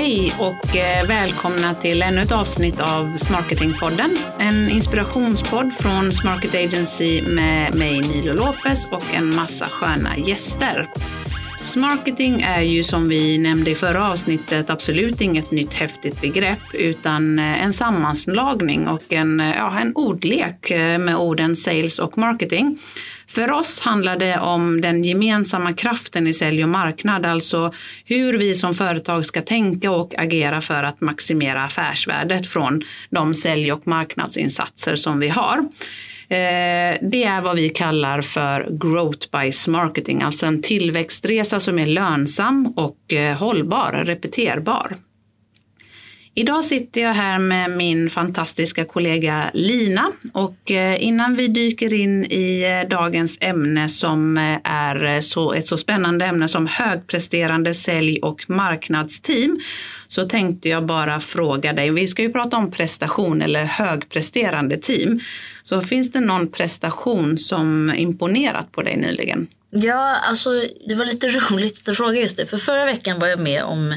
Hej och eh, välkomna till ännu ett avsnitt av Smarketingpodden. En inspirationspodd från Smarket Agency med mig Nilo Lopez och en massa sköna gäster. Smarketing är ju som vi nämnde i förra avsnittet absolut inget nytt häftigt begrepp utan eh, en sammanslagning och en, eh, ja, en ordlek med orden sales och marketing. För oss handlar det om den gemensamma kraften i sälj och marknad, alltså hur vi som företag ska tänka och agera för att maximera affärsvärdet från de sälj och marknadsinsatser som vi har. Eh, det är vad vi kallar för growth by marketing, alltså en tillväxtresa som är lönsam och eh, hållbar, repeterbar. Idag sitter jag här med min fantastiska kollega Lina och eh, innan vi dyker in i eh, dagens ämne som eh, är så, ett så spännande ämne som högpresterande sälj och marknadsteam så tänkte jag bara fråga dig, vi ska ju prata om prestation eller högpresterande team. Så finns det någon prestation som imponerat på dig nyligen? Ja, alltså det var lite roligt att fråga just det. För förra veckan var jag med om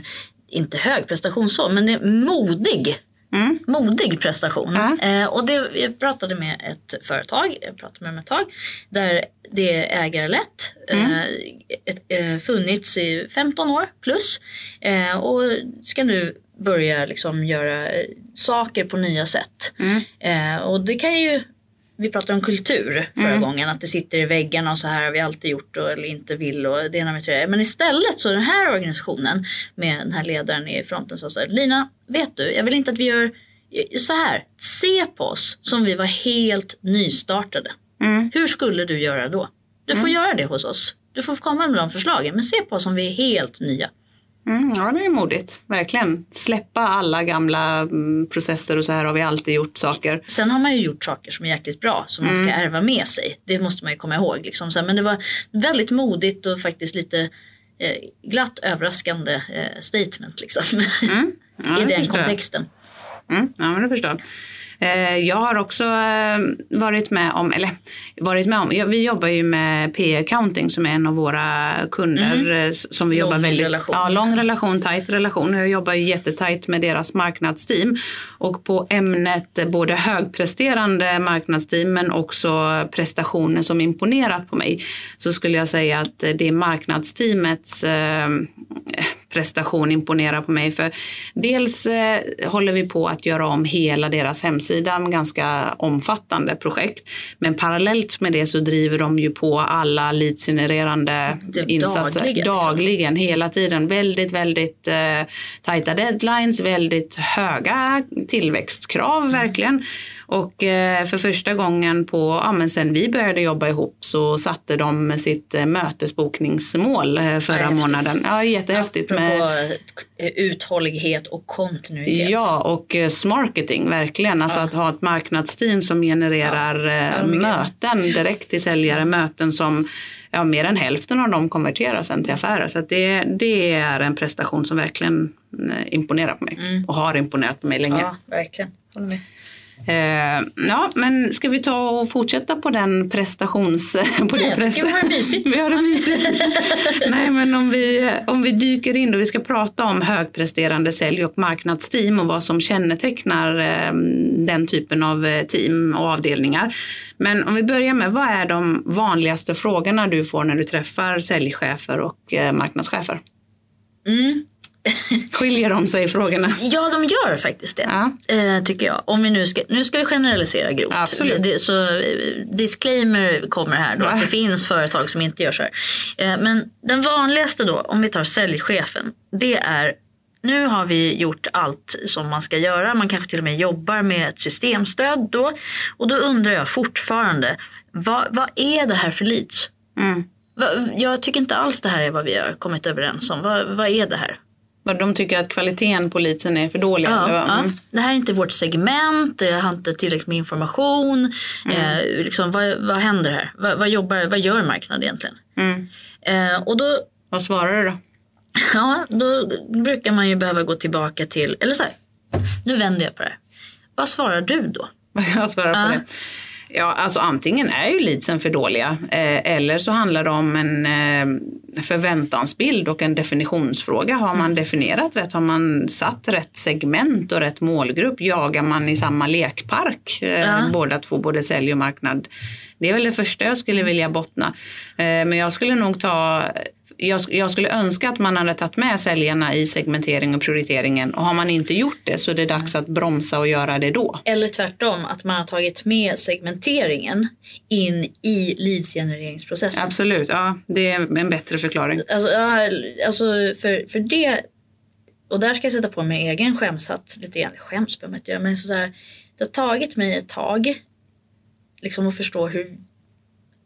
inte hög prestation så, men det är modig. Mm. Modig prestation. Mm. Eh, och det, jag pratade med ett företag, jag pratade med dem ett tag, där det är ägarlätt. Mm. Eh, ett, eh, funnits i 15 år plus. Eh, och ska nu börja liksom göra saker på nya sätt. Mm. Eh, och det kan ju vi pratade om kultur förra mm. gången, att det sitter i väggarna och så här har vi alltid gjort och, eller inte vill och det ena med det Men istället så den här organisationen med den här ledaren i fronten sa så här, Lina, vet du, jag vill inte att vi gör så här, se på oss som vi var helt nystartade. Mm. Hur skulle du göra då? Du får mm. göra det hos oss. Du får komma med de förslagen, men se på oss som vi är helt nya. Mm, ja, det är modigt. Verkligen. Släppa alla gamla mm, processer och så här har vi alltid gjort saker. Sen har man ju gjort saker som är jäkligt bra som man ska mm. ärva med sig. Det måste man ju komma ihåg. Liksom. Men det var väldigt modigt och faktiskt lite eh, glatt överraskande eh, statement liksom. Mm. Ja, I den kontexten. Mm. Ja, men det förstår. Eh, jag har också eh, varit med om, eller varit med om, vi jobbar ju med P-accounting som är en av våra kunder mm. som vi lång jobbar väldigt, relation. Ja, lång relation, tajt relation. Jag jobbar ju jättetajt med deras marknadsteam och på ämnet både högpresterande marknadsteam men också prestationer som imponerat på mig så skulle jag säga att det är marknadsteamets prestation imponerar på mig. För dels eh, håller vi på att göra om hela deras hemsida, med ganska omfattande projekt. Men parallellt med det så driver de ju på alla leadsgenererande insatser dagligen, liksom. dagligen hela tiden. Väldigt, väldigt eh, tajta deadlines, väldigt höga tillväxtkrav mm. verkligen. Och eh, för första gången på, ja men sen vi började jobba ihop så satte de sitt eh, mötesbokningsmål eh, förra ja, månaden. Ja, jättehäftigt. Med uthållighet och kontinuitet. Ja, och smarketing verkligen. Alltså ja. att ha ett marknadsteam som genererar ja. möten direkt till säljare. Möten som ja, mer än hälften av dem konverterar sen till affärer. Så det, det är en prestation som verkligen imponerar på mig mm. och har imponerat på mig länge. Ja, verkligen. Håller med. Eh, ja, men ska vi ta och fortsätta på den prestations... På det presta... har det mysigt. vi har det mysigt. Nej, men om vi, om vi dyker in och vi ska prata om högpresterande sälj och marknadsteam och vad som kännetecknar eh, den typen av eh, team och avdelningar. Men om vi börjar med, vad är de vanligaste frågorna du får när du träffar säljchefer och eh, marknadschefer? Mm. Skiljer de sig i frågorna? Ja, de gör faktiskt det. Ja. Eh, tycker jag. Om vi nu ska, nu ska vi generalisera grovt. Absolut. Det, så eh, disclaimer kommer här då. Ja. Att det finns företag som inte gör så här. Eh, men den vanligaste då, om vi tar säljchefen. Det är nu har vi gjort allt som man ska göra. Man kanske till och med jobbar med ett systemstöd då. Och då undrar jag fortfarande, vad, vad är det här för leads? Mm. Jag tycker inte alls det här är vad vi har kommit överens om. Vad, vad är det här? De tycker att kvaliteten på leadsen är för dålig? Ja, ja. Mm. Det här är inte vårt segment, jag har inte tillräckligt med information. Mm. Eh, liksom, vad, vad händer här? Vad, vad, jobbar, vad gör marknaden egentligen? Mm. Eh, och då, vad svarar du då? Ja, då brukar man ju behöva gå tillbaka till, eller så här, nu vänder jag på det här. Vad svarar du då? jag svarar på det? Ja, alltså antingen är ju leadsen för dåliga eh, eller så handlar det om en eh, förväntansbild och en definitionsfråga. Har man mm. definierat rätt? Har man satt rätt segment och rätt målgrupp? Jagar man i samma lekpark? Eh, ja. Båda två, både sälj och marknad. Det är väl det första jag skulle vilja bottna. Eh, men jag skulle nog ta jag, jag, skulle önska att man hade tagit med säljarna i segmentering och prioriteringen och har man inte gjort det så är det dags att bromsa och göra det då. Eller tvärtom, att man har tagit med segmenteringen in i leadsgenereringsprocessen. Absolut, ja, det är en bättre förklaring. Alltså, ja, alltså för, för det, och där ska jag sätta på mig egen skämshatt lite grann. Skäms behöver man inte göra, men så här, det har tagit mig ett tag liksom att förstå hur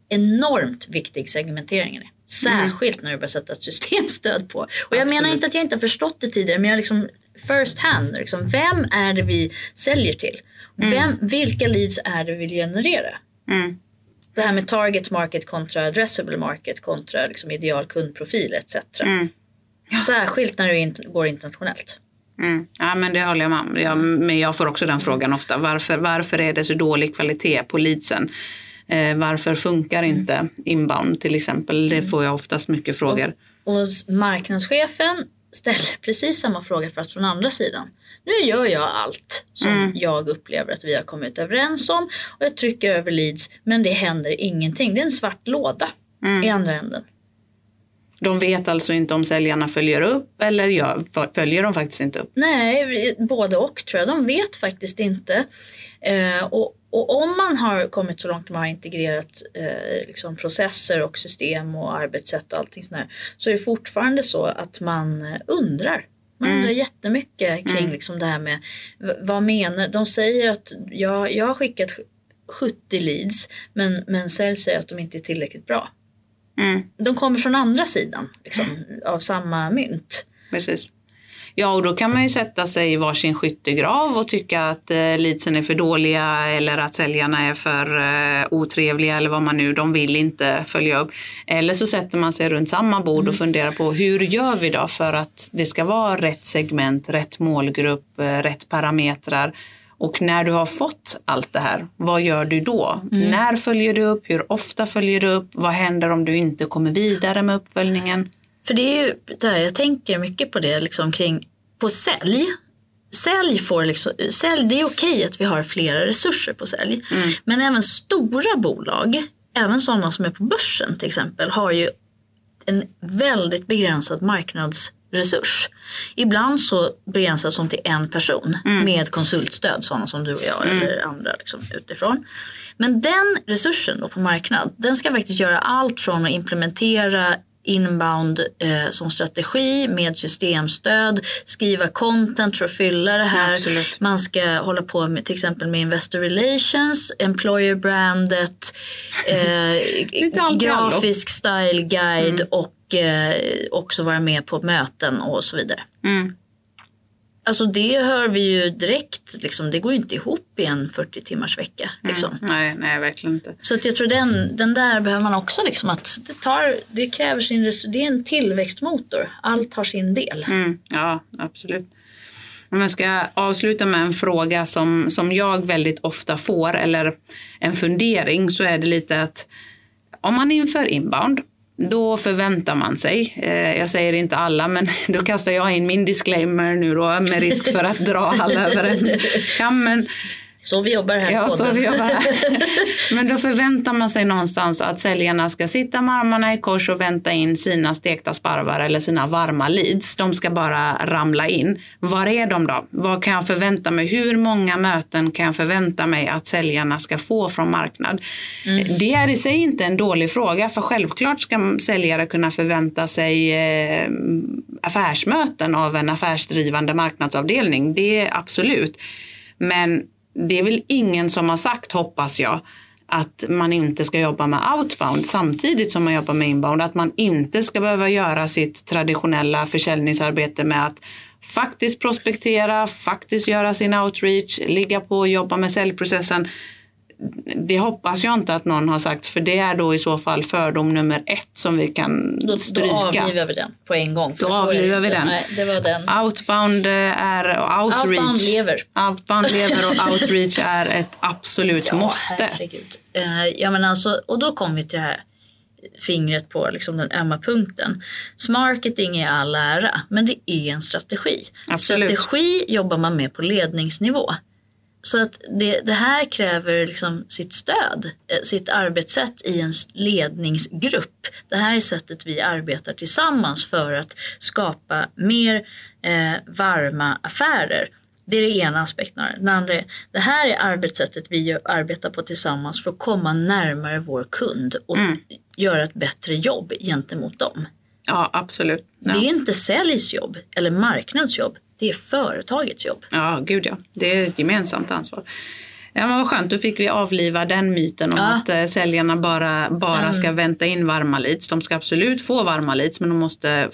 enormt viktig segmenteringen är. Särskilt när du börjar sätta ett systemstöd på. Och jag Absolut. menar inte att jag inte har förstått det tidigare men jag liksom first hand. Liksom, vem är det vi säljer till? Mm. Vem. Vilka leads är det vi vill generera? Mm. Det här med target market kontra addressable market kontra liksom ideal kundprofil etc. Mm. Särskilt när du in, går internationellt. Mm. Ja men det håller jag med om. Jag, men jag får också den frågan ofta. Varför, varför är det så dålig kvalitet på leadsen? Eh, varför funkar inte inbound till exempel? Det får jag oftast mycket frågor. Och, och marknadschefen ställer precis samma fråga fast från andra sidan. Nu gör jag allt som mm. jag upplever att vi har kommit överens om och jag trycker över leads men det händer ingenting. Det är en svart låda mm. i andra änden. De vet alltså inte om säljarna följer upp eller gör, följer de faktiskt inte upp? Nej, både och tror jag. De vet faktiskt inte. Eh, och och om man har kommit så långt att man har integrerat eh, liksom processer och system och arbetssätt och allting sånt så är det fortfarande så att man eh, undrar. Man mm. undrar jättemycket kring mm. liksom det här med vad menar, de säger att jag, jag har skickat 70 leads men, men sälj säger att de inte är tillräckligt bra. Mm. De kommer från andra sidan liksom, av samma mynt. Precis. Ja, och då kan man ju sätta sig i varsin skyttegrav och tycka att eh, leadsen är för dåliga eller att säljarna är för eh, otrevliga eller vad man nu, de vill inte följa upp. Eller så sätter man sig runt samma bord och mm. funderar på hur gör vi då för att det ska vara rätt segment, rätt målgrupp, eh, rätt parametrar. Och när du har fått allt det här, vad gör du då? Mm. När följer du upp? Hur ofta följer du upp? Vad händer om du inte kommer vidare med uppföljningen? För det är ju där jag tänker mycket på det liksom kring på sälj. Sälj får liksom, sälj, det är okej att vi har flera resurser på sälj. Mm. Men även stora bolag, även sådana som är på börsen till exempel, har ju en väldigt begränsad marknadsresurs. Ibland så begränsas de till en person mm. med konsultstöd, sådana som du och jag mm. eller andra liksom utifrån. Men den resursen då på marknad, den ska faktiskt göra allt från att implementera inbound eh, som strategi med systemstöd, skriva content för att fylla det här. Absolut. Man ska hålla på med till exempel med investor relations, employer brandet, eh, grafisk style guide mm. och eh, också vara med på möten och så vidare. Mm. Alltså det hör vi ju direkt, liksom, det går ju inte ihop i en 40 timmars vecka. Mm. Liksom. Mm, nej, nej, verkligen inte. Så att jag tror den, den där behöver man också, liksom, att det, tar, det kräver sin, det är en tillväxtmotor. Allt har sin del. Mm, ja, absolut. Om jag ska avsluta med en fråga som, som jag väldigt ofta får, eller en fundering, så är det lite att om man inför inbound Mm. då förväntar man sig, eh, jag säger inte alla, men då kastar jag in min disclaimer nu då med risk för att dra alla över en kam. Så vi jobbar här Ja, så vi jobbar här. Men då förväntar man sig någonstans att säljarna ska sitta med armarna i kors och vänta in sina stekta sparvar eller sina varma leads. De ska bara ramla in. Var är de då? Vad kan jag förvänta mig? Hur många möten kan jag förvänta mig att säljarna ska få från marknad? Mm. Det är i sig inte en dålig fråga, för självklart ska säljare kunna förvänta sig eh, affärsmöten av en affärsdrivande marknadsavdelning. Det är absolut. Men det är väl ingen som har sagt, hoppas jag, att man inte ska jobba med outbound samtidigt som man jobbar med inbound. Att man inte ska behöva göra sitt traditionella försäljningsarbete med att faktiskt prospektera, faktiskt göra sin outreach, ligga på och jobba med säljprocessen det hoppas jag inte att någon har sagt för det är då i så fall fördom nummer ett som vi kan Då, stryka. då avlivar vi den på en gång. Då avlivar vi den. Nej, det var den. Outbound är outreach. Outbound lever. Outbound lever och outreach är ett absolut måste. herregud. Eh, ja, men alltså, och då kommer vi till det här fingret på liksom den ömma punkten. Marketing är all ära, men det är en strategi. Absolut. Strategi jobbar man med på ledningsnivå. Så att det, det här kräver liksom sitt stöd, eh, sitt arbetssätt i en ledningsgrupp. Det här är sättet vi arbetar tillsammans för att skapa mer eh, varma affärer. Det är det ena aspekten. Den andra är, det här är arbetssättet vi arbetar på tillsammans för att komma närmare vår kund och göra ett bättre jobb gentemot dem. Ja, absolut. Ja. Det är inte säljs jobb eller marknadsjobb. Det är företagets jobb. Ja, gud ja. Det är ett gemensamt ansvar. Ja, men vad skönt, då fick vi avliva den myten om Ja. att eh, säljarna bara, bara ska vänta in varma leads. De ska absolut få varma leads, men de måste,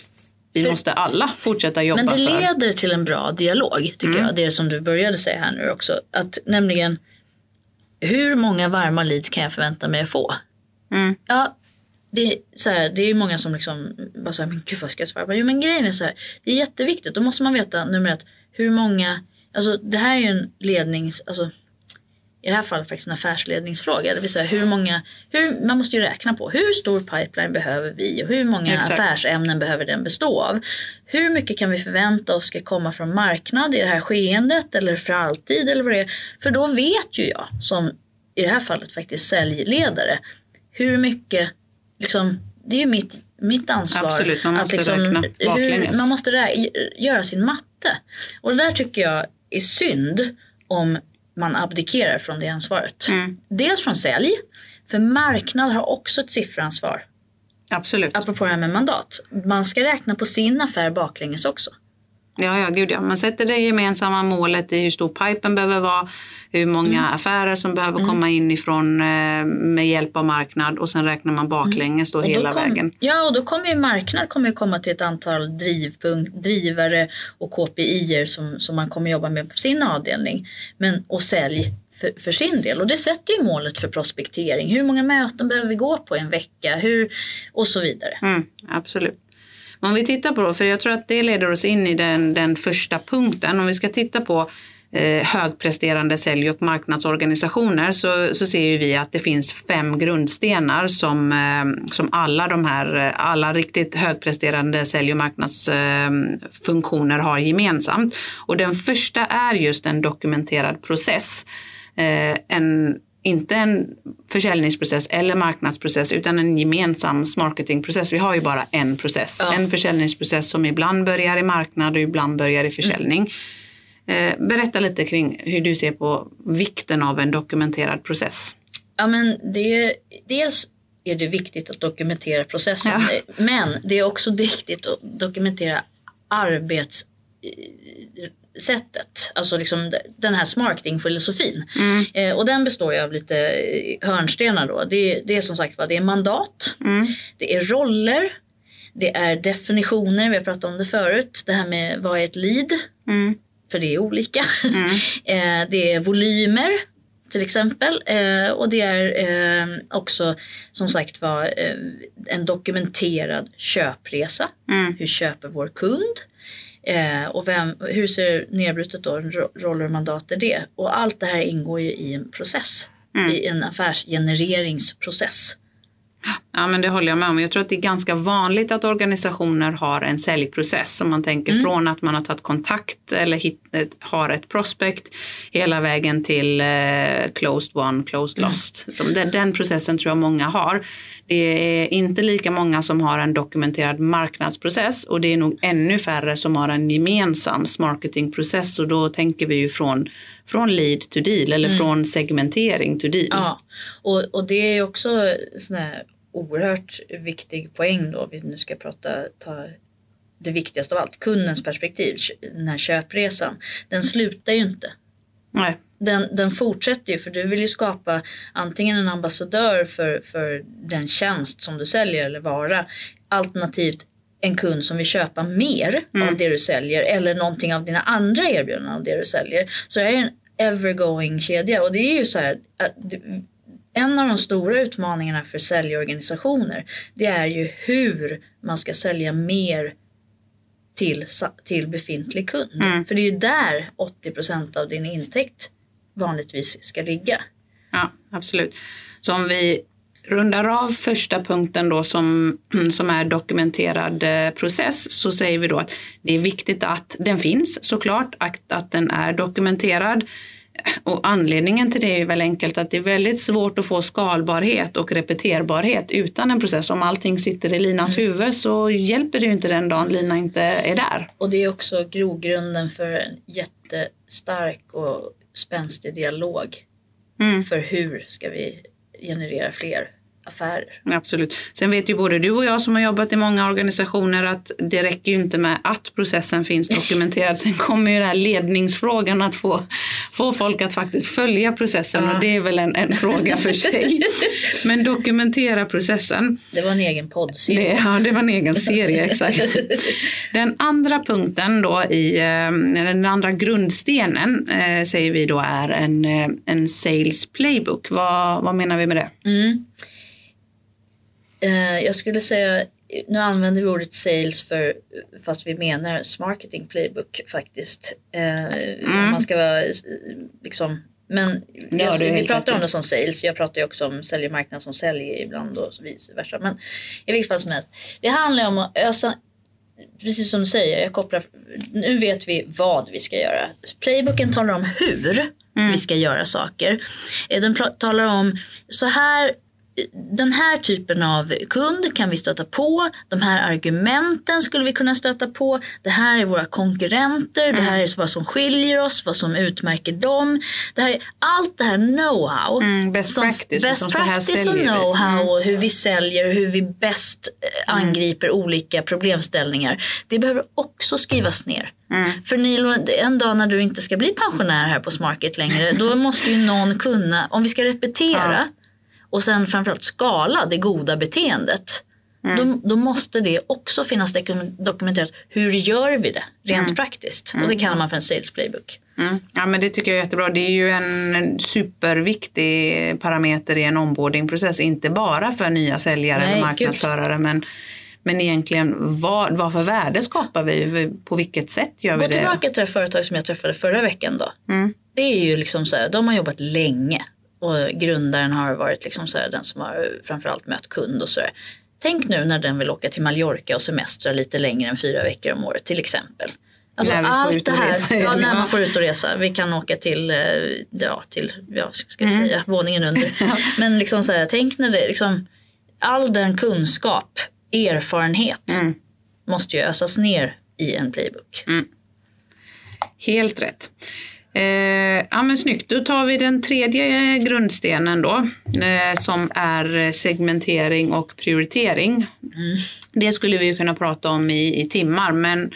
vi För- måste alla fortsätta jobba Men det för. leder till en bra dialog tycker jag. Det som du började säga här nu också. Att nämligen hur många varma leads kan jag förvänta mig att få? Mm. Ja, det är, så här, det är många som liksom bara säger men gud vad ska jag svara på? Jo men grejen är så här, det är jätteviktigt. Då måste man veta nummer ett, hur många, alltså det här är ju en lednings, alltså i det här fallet faktiskt en affärsledningsfråga. Det vill säga hur många, hur, man måste ju räkna på hur stor pipeline behöver vi och hur många Exakt. affärsämnen behöver den bestå av. Hur mycket kan vi förvänta oss ska komma från marknad i det här skeendet eller för alltid eller vad det är. För då vet ju jag som i det här fallet faktiskt säljledare hur mycket, liksom, det är ju mitt, mitt ansvar. Absolut, man måste att liksom, räkna hur, baklänges. Man måste rä- göra sin matte. Och det där tycker jag är synd om man abdikerar från det ansvaret. Mm. Dels från sälj, för marknad har också ett sifferansvar. Absolut. Apropå det här med mandat. Man ska räkna på sin affär baklänges också. Ja, ja, gud ja. Man sätter det gemensamma målet i hur stor pipen behöver vara, hur många Mm. affärer som behöver komma in ifrån eh, med hjälp av marknad och sen räknar man baklänges då Mm. Då hela kom- vägen. Ja, och då kommer ju marknad kommer ju komma till ett antal drivpunkt, drivare och KPI som, som man kommer jobba med på sin avdelning. Men, och sälj för, för sin del. Och det sätter ju målet för prospektering. Hur många möten behöver vi gå på en vecka? Hur, och så vidare. Mm, absolut. Om vi tittar på, för jag tror att det leder oss in i den, den första punkten. Om vi ska titta på eh, högpresterande sälj och marknadsorganisationer så, så ser ju vi att det finns fem grundstenar som, eh, som alla de här, alla riktigt högpresterande sälj och marknadsfunktioner eh, har gemensamt. Och den första är just en dokumenterad process. Eh, en inte en försäljningsprocess eller marknadsprocess utan en gemensam marketingprocess. Vi har ju bara en process. Ja. En försäljningsprocess som ibland börjar i marknad och ibland börjar i försäljning. Eh, berätta lite kring hur du ser på vikten av en dokumenterad process. Ja, men det, dels är det viktigt att dokumentera processen. Men det är också viktigt att dokumentera arbetssättet. Alltså liksom den här marketingfilosofin. Eh, och den består ju av lite eh, hörnstenar då. Det, det är som sagt vad det är mandat. Det är roller. Det är definitioner, vi har pratat om det förut. Det här med vad är ett lead? För det är olika. eh, det är volymer till exempel. Eh, och det är eh, också som sagt var eh, en dokumenterad köpresa. Hur köper vår kund? Eh, och vem, hur ser nedbrutet då, ro- roller och mandat är det? Och allt det här ingår ju i en process. I en affärsgenereringsprocess. Ja, men det håller jag med om. Jag tror att det är ganska vanligt att organisationer har en säljprocess. Om man tänker från att man har tagit kontakt eller hit, ett- har ett prospect hela vägen till eh, closed one, closed lost. Som den, den processen tror jag många har. Det är inte lika många som har en dokumenterad marknadsprocess och det är nog ännu färre som har en gemensam marketingprocess och då tänker vi ju från, från lead to deal eller från segmentering to deal. Ja, och, och det är också sån här oerhört viktig poäng då. Vi nu ska prata, ta det viktigaste av allt, kundens perspektiv, den här köpresan. Den slutar ju inte. Nej. Den, den fortsätter ju för du vill ju skapa antingen en ambassadör för, för den tjänst som du säljer eller vara. Alternativt en kund som vill köpa mer av det du säljer eller någonting av dina andra erbjudanden av det du säljer. Så det här är en evergoing kedja. Och det är ju så här, en av de stora utmaningarna för säljorganisationer det är ju hur man ska sälja mer till, till befintlig kund. Mm. För det är ju där 80% av din intäkt vanligtvis ska ligga. Ja, absolut. Så om vi rundar av första punkten då som, som är dokumenterad eh, process så säger vi då att det är viktigt att den finns såklart, att, att den är dokumenterad. Och anledningen till det är väl enkelt att det är väldigt svårt att få skalbarhet och repeterbarhet utan en process. Om allting sitter i Linas mm. huvud så hjälper det ju inte den dagen Lina inte är där. Och det är också grogrunden för en jättestark och spänstig dialog. Mm. För hur ska vi generera fler affärer. Absolut. Sen vet ju både du och jag som har jobbat i många organisationer att det räcker ju inte med att processen finns dokumenterad. Sen kommer ju den här ledningsfrågan att få, få folk att faktiskt följa processen ja. och det är väl en, en fråga för sig. Men dokumentera processen. Det var en egen poddserie. ja, det var en egen serie, exakt. Den andra punkten då i eh, den andra grundstenen eh, säger vi då är en, eh, en sales playbook. Vad, vad menar vi med det? Mm. Eh, jag skulle säga, nu använder vi ordet sales för, fast vi menar marketing playbook faktiskt. Eh, mm. Man ska vara liksom men ja, jag, vi pratar om det som sales. Jag pratar ju också om sälj marknad som säljer ibland och vice versa. Men i vilket fall som helst. Det handlar om att ösa, precis som du säger, jag kopplar, nu vet vi vad vi ska göra. Playbooken talar om hur mm. vi ska göra saker. Eh, den talar om så här den här typen av kund kan vi stöta på. De här argumenten skulle vi kunna stöta på. Det här är våra konkurrenter. Mm. Det här är vad som skiljer oss, vad som utmärker dem. Det här är allt det här know-how. Mm, best som, practice. Best practice och know-how mm. och hur vi säljer, hur vi bäst eh, mm. angriper olika problemställningar. Det behöver också skrivas ner. Mm. För Nilo, en dag när du inte ska bli pensionär här på Smarket längre, då måste ju någon kunna, om vi ska repetera ja och sen framförallt skala det goda beteendet. Mm. Då, då, måste det också finnas dokumenterat. Hur gör vi det rent mm. praktiskt? Mm. Och det kallar man för en sales playbook. Mm. Ja men det tycker jag är jättebra. Det är ju en superviktig parameter i en onboardingprocess. Inte bara för nya säljare Nej, eller marknadsförare men men egentligen vad, vad för värde skapar vi? På vilket sätt gör vi det? Gå tillbaka till det företag som jag träffade förra veckan då. Mm. Det är ju liksom så här, de har jobbat länge och grundaren har varit liksom så här, den som har framförallt mött kund och så där. Tänk nu när den vill åka till Mallorca och semestra lite längre än fyra veckor om året till exempel. Alltså allt det här, resa, ja, när man får ut och resa. Vi kan åka till, eh, ja, till ja, ska jag mm. säga, våningen under. Men liksom så här, tänk när det liksom, all den kunskap, erfarenhet mm. måste ju ösas ner i en playbook. Mm. Helt rätt. Eh, ja men snyggt, då tar vi den tredje grundstenen då eh, som är segmentering och prioritering. Mm. Det skulle vi kunna prata om i, i timmar men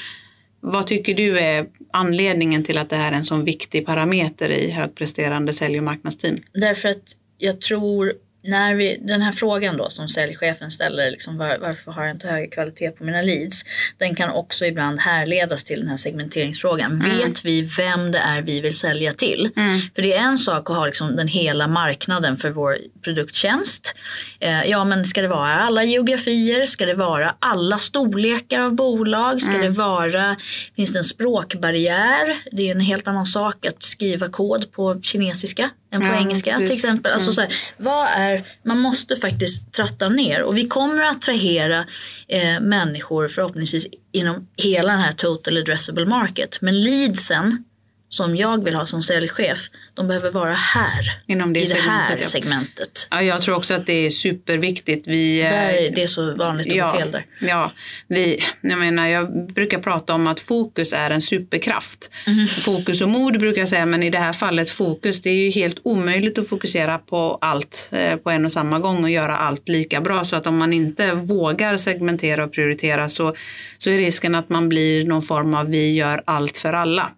vad tycker du är anledningen till att det här är en sån viktig parameter i högpresterande sälj och marknadsteam? Därför att jag tror när vi, den här frågan då som säljchefen ställer, liksom var, varför har jag inte högre kvalitet på mina leads? Den kan också ibland härledas till den här segmenteringsfrågan. Mm. Vet vi vem det är vi vill sälja till? Mm. För det är en sak att ha liksom den hela marknaden för vår produkttjänst. Eh, ja men ska det vara alla geografier? Ska det vara alla storlekar av bolag? Ska mm. det vara, finns det en språkbarriär? Det är en helt annan sak att skriva kod på kinesiska än på ja, engelska precis. till exempel. Alltså, mm. så här, vad är, man måste faktiskt tratta ner och vi kommer att attrahera eh, människor förhoppningsvis inom hela den här total addressable market. Men leadsen som jag vill ha som säljchef, de behöver vara här. Inom det I det här segmentet. Ja, jag tror också att det är superviktigt. Vi, där, eh, det är så vanligt att ja, fel där. Ja, vi, jag, menar, jag brukar prata om att fokus är en superkraft. Mm. Fokus och mod brukar jag säga, men i det här fallet fokus, det är ju helt omöjligt att fokusera på allt eh, på en och samma gång och göra allt lika bra. Så att om man inte vågar segmentera och prioritera så, så är risken att man blir någon form av vi gör allt för alla.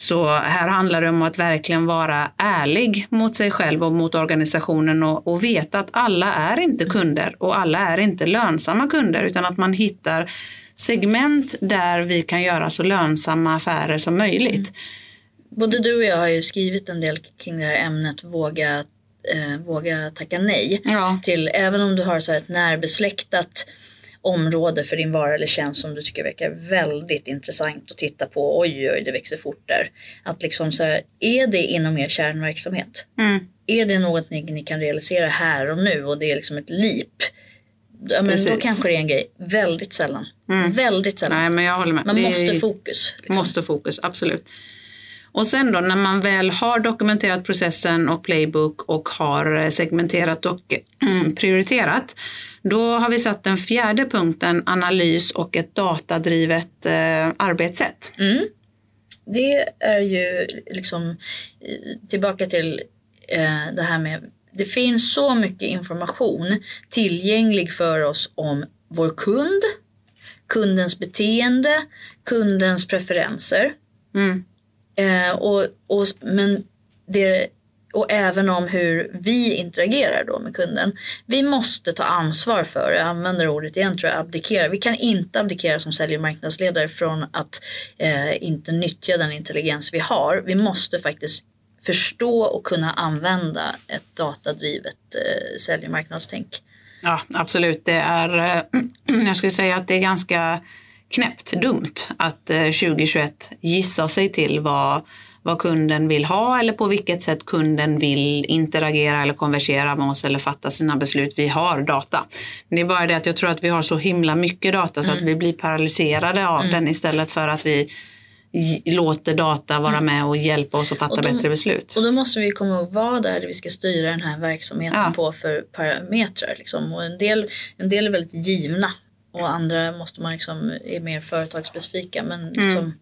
Så här handlar det om att verkligen vara ärlig mot sig själv och mot organisationen och, och veta att alla är inte kunder och alla är inte lönsamma kunder utan att man hittar segment där vi kan göra så lönsamma affärer som möjligt. Både du och jag har ju skrivit en del kring det här ämnet våga, eh, våga tacka nej. Ja. Till, även om du har så ett närbesläktat område för din vara eller tjänst som du tycker verkar väldigt intressant att titta på. Oj, oj, det växer fort där. Att liksom så här, är det inom er kärnverksamhet? Mm. Är det något ni, ni kan realisera här och nu och det är liksom ett leap? Ja, men då kanske det är en grej. Väldigt sällan. Väldigt sällan. Nej, men jag håller med. Man Det måste fokus. Liksom. Måste fokus, absolut. Och sen då när man väl har dokumenterat processen och playbook och har eh, segmenterat och mm, prioriterat. Då har vi satt den fjärde punkten analys och ett datadrivet eh, arbetssätt. Mm. Det är ju liksom eh, tillbaka till eh, det här med det finns så mycket information tillgänglig för oss om vår kund, kundens beteende, kundens preferenser. Mm. Eh, och, och, men det, och även om hur vi interagerar då med kunden. Vi måste ta ansvar för, jag använder ordet igen tror jag, abdikera. Vi kan inte abdikera som sälj och marknadsledare från att eh, inte nyttja den intelligens vi har. Vi måste faktiskt förstå och kunna använda ett datadrivet eh, sälj och marknadstänk. Ja, absolut. Det är, eh, jag skulle säga att det är ganska knäppt dumt att eh, 2021 gissa sig till vad, vad kunden vill ha eller på vilket sätt kunden vill interagera eller konversera med oss eller fatta sina beslut. Vi har data. Det är bara det att jag tror att vi har så himla mycket data så att vi blir paralyserade av den istället för att vi låter data vara med och hjälpa oss att fatta de- bättre beslut. Och då måste vi komma ihåg vad det är vi ska styra den här verksamheten Ja. på för parametrar. Liksom. Och en, del, en del är väldigt givna och andra måste man liksom, är mer företagsspecifika. Men Mm. liksom,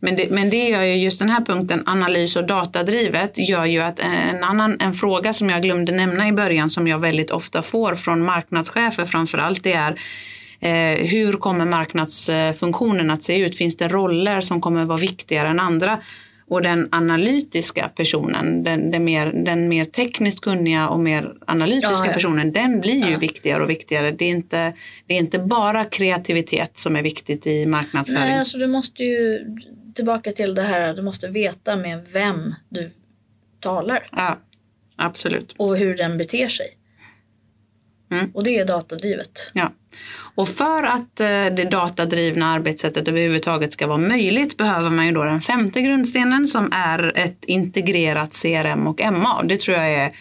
Men det, men det gör ju just den här punkten, analys och datadrivet, gör ju att en annan en fråga som jag glömde nämna i början som jag väldigt ofta får från marknadschefer framför allt, det är eh, hur kommer marknadsfunktionen att se ut? Finns det roller som kommer vara viktigare än andra? Och den analytiska personen, den, den, mer, den mer tekniskt kunniga och mer analytiska Ja, ja. personen, den blir ju Ja. viktigare och viktigare. Det är, inte, det är inte bara kreativitet som är viktigt i marknadsföring. nej, alltså du måste ju tillbaka till det här, du måste veta med vem du talar Ja, absolut. och hur den beter sig. Mm. Och det är datadrivet. Ja. Och för att eh, det datadrivna arbetssättet överhuvudtaget ska vara möjligt behöver man ju då den femte grundstenen som är ett integrerat CRM och MA. Det tror jag är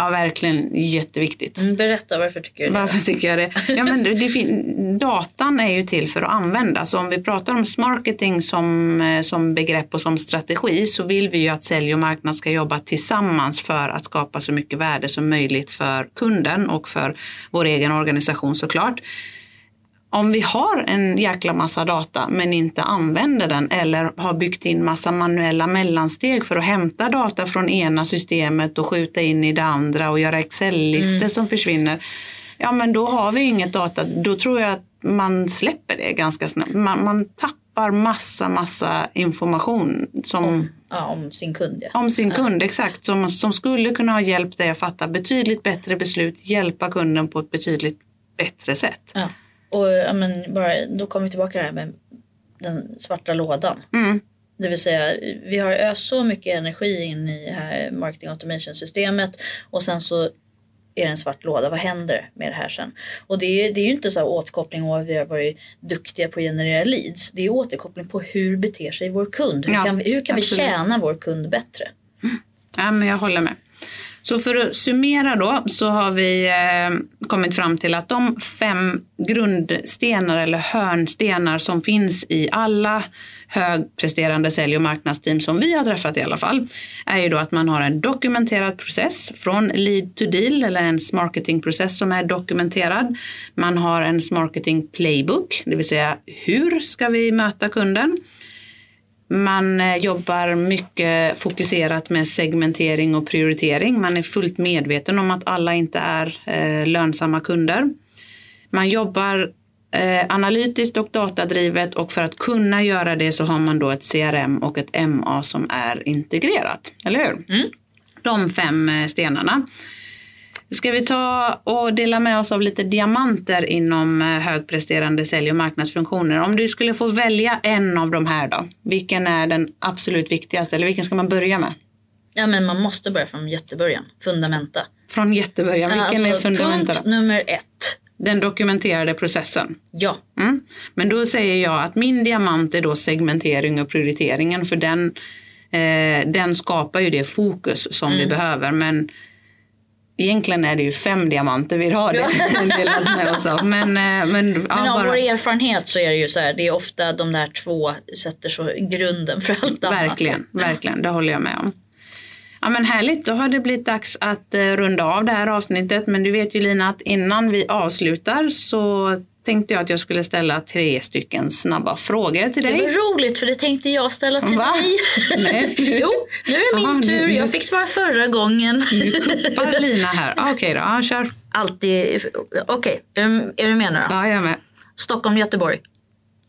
ja, verkligen jätteviktigt. Mm, berätta varför tycker du det? Varför tycker jag det? Ja, men det, datan är ju till för att användas. Så om vi pratar om marketing som, eh, som begrepp och som strategi så vill vi ju att sälj och marknad ska jobba tillsammans för att skapa så mycket värde som möjligt för kunden och för vår egen organisation såklart. Om vi har en jäkla massa data men inte använder den eller har byggt in massa manuella mellansteg för att hämta data från ena systemet och skjuta in i det andra och göra Excel-listor som försvinner. Ja men då har vi inget data. Då tror jag att man släpper det ganska snabbt. Man, man tappar massa, massa information som, Ja, om sin kund ja. om sin kund, exakt. Som, som skulle kunna ha hjälpt dig att fatta betydligt bättre beslut, hjälpa kunden på ett betydligt bättre sätt. ja. Och ja, men bara, då kommer vi tillbaka här med den svarta lådan. Mm. Det vill säga, vi har öst så mycket energi in i här marketing automation systemet och sen så är det en svart låda. Vad händer med det här sen? Och det är, det är ju inte så här återkoppling av att vi har varit duktiga på att generera leads. Det är återkoppling på hur beter sig vår kund. Hur Ja, kan, vi, hur kan vi tjäna vår kund bättre? Ja, men jag håller med. Så för att summera då så har vi eh, kommit fram till att de fem grundstenar eller hörnstenar som finns i alla högpresterande sälj och marknadsteam som vi har träffat i alla fall är ju då att man har en dokumenterad process från lead to deal eller en marketingprocess som är dokumenterad. Man har en marketing playbook, det vill säga hur ska vi möta kunden? Man eh, jobbar mycket fokuserat med segmentering och prioritering. Man är fullt medveten om att alla inte är eh, lönsamma kunder. Man jobbar eh, analytiskt och datadrivet och för att kunna göra det så har man då ett CRM och ett MA som är integrerat. Eller hur? De fem stenarna. Ska vi ta och dela med oss av lite diamanter inom eh, högpresterande sälj och marknadsfunktioner? Om du skulle få välja en av de här då, vilken är den absolut viktigaste eller vilken ska man börja med? Ja men man måste börja från jättebörjan, fundamenta. Från jättebörjan, vilken alltså, är fundamenta Punkt då? nummer ett. Den dokumenterade processen. Ja. Mm. Men då säger jag att min diamant är då segmentering och prioriteringen för den, eh, den skapar ju det fokus som vi behöver. Men egentligen är det ju fem diamanter vi har delat med oss av. Men, eh, men, ja, Men av bara, vår erfarenhet så är det ju så här, det är ofta de där två sätter så grunden för allt annat. verkligen, verkligen, det håller jag med om. Ja men härligt, då har det blivit dags att eh, runda av det här avsnittet. Men du vet ju Lina att innan vi avslutar så tänkte jag att jag skulle ställa tre stycken snabba frågor till Det dig. var roligt för det tänkte jag ställa till Va? dig. Nej. jo, nu är det min Jaha, nu- tur. nu- Jag fick svara förra gången. Nu kuppar Lina här. Ah, Okej då, ja, kör. Alltid. Okej, är, du- är du med nu då? Ja, jag är med. Stockholm, Göteborg.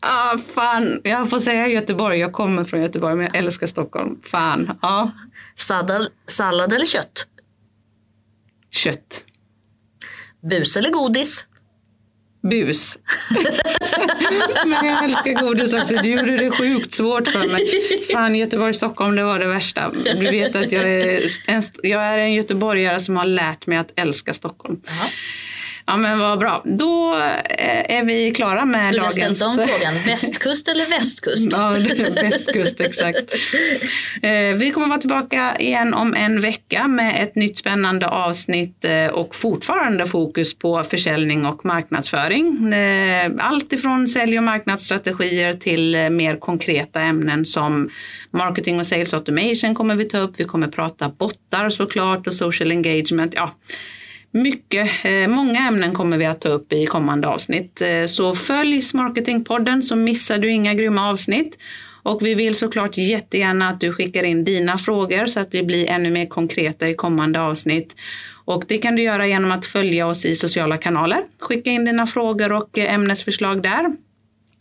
Ah, fan, jag får säga Göteborg. Jag kommer från Göteborg men jag älskar Stockholm. Fan, ja. Sallad, sallad eller kött? Kött. Bus eller godis? Bus. men jag älskar godis också. Du gjorde det sjukt svårt för mig. Fan, Göteborg, Stockholm, det var det värsta. Du vet att jag är en, jag är en göteborgare som har lärt mig att älska Stockholm. Ja men vad bra. Då eh, är vi klara med Skulle dagens... ställt om frågan. Västkust eller västkust? Ja, västkust, exakt. Eh, vi kommer vara tillbaka igen om en vecka med ett nytt spännande avsnitt eh, och fortfarande fokus på försäljning och marknadsföring. Allt ifrån sälj och marknadsstrategier till mer konkreta ämnen som marketing och sales automation kommer vi ta upp. Vi kommer prata bottar såklart och social engagement. Ja, mycket, eh, många ämnen kommer vi att ta upp i kommande avsnitt. Eh, så följ Marketingpodden så missar du inga grymma avsnitt. Och vi vill såklart jättegärna att du skickar in dina frågor så att vi blir ännu mer konkreta i kommande avsnitt. Och det kan du göra genom att följa oss i sociala kanaler. Skicka in dina frågor och eh, ämnesförslag där.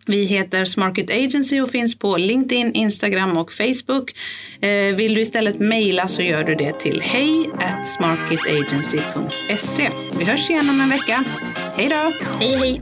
Vi heter Smarket Agency och finns på LinkedIn, Instagram och Facebook. Eh, vill du istället mejla så gör du det till hej smarketagency.se. Vi hörs igen om en vecka. Hej då! Hej hej!